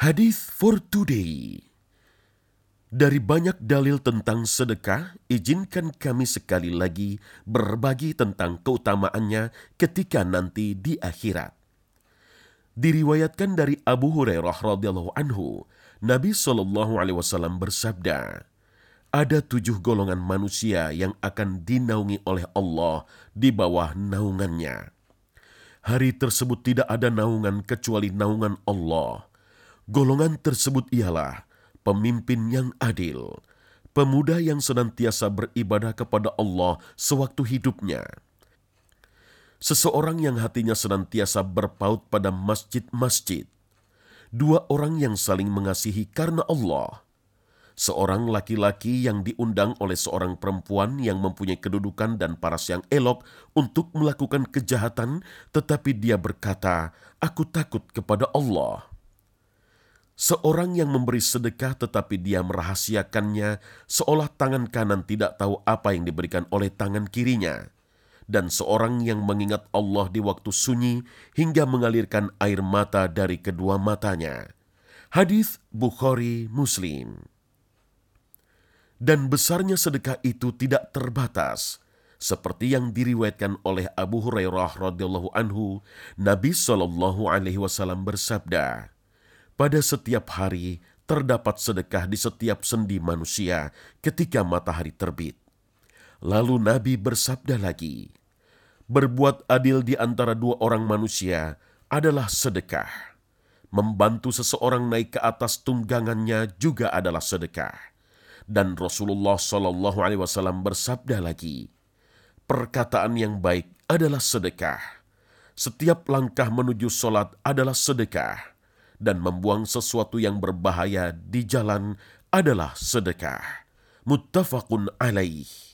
Hadis for today. Dari banyak dalil tentang sedekah, izinkan kami sekali lagi berbagi tentang keutamaannya ketika nanti di akhirat. Diriwayatkan dari Abu Hurairah radhiyallahu anhu, Nabi Shallallahu alaihi wasallam bersabda, "Ada tujuh golongan manusia yang akan dinaungi oleh Allah di bawah naungannya. Hari tersebut tidak ada naungan kecuali naungan Allah." Golongan tersebut ialah pemimpin yang adil, pemuda yang senantiasa beribadah kepada Allah sewaktu hidupnya, seseorang yang hatinya senantiasa berpaut pada masjid-masjid, dua orang yang saling mengasihi karena Allah, seorang laki-laki yang diundang oleh seorang perempuan yang mempunyai kedudukan dan paras yang elok untuk melakukan kejahatan, tetapi dia berkata, "Aku takut kepada Allah." Seorang yang memberi sedekah tetapi dia merahasiakannya seolah tangan kanan tidak tahu apa yang diberikan oleh tangan kirinya. Dan seorang yang mengingat Allah di waktu sunyi hingga mengalirkan air mata dari kedua matanya. Hadis Bukhari Muslim. Dan besarnya sedekah itu tidak terbatas seperti yang diriwayatkan oleh Abu Hurairah radhiyallahu anhu, Nabi Shallallahu alaihi wasallam bersabda, pada setiap hari terdapat sedekah di setiap sendi manusia ketika matahari terbit. Lalu Nabi bersabda lagi, "Berbuat adil di antara dua orang manusia adalah sedekah. Membantu seseorang naik ke atas tunggangannya juga adalah sedekah." Dan Rasulullah Shallallahu Alaihi Wasallam bersabda lagi, "Perkataan yang baik adalah sedekah. Setiap langkah menuju solat adalah sedekah." Dan membuang sesuatu yang berbahaya di jalan adalah sedekah. Muttafaqun alaih.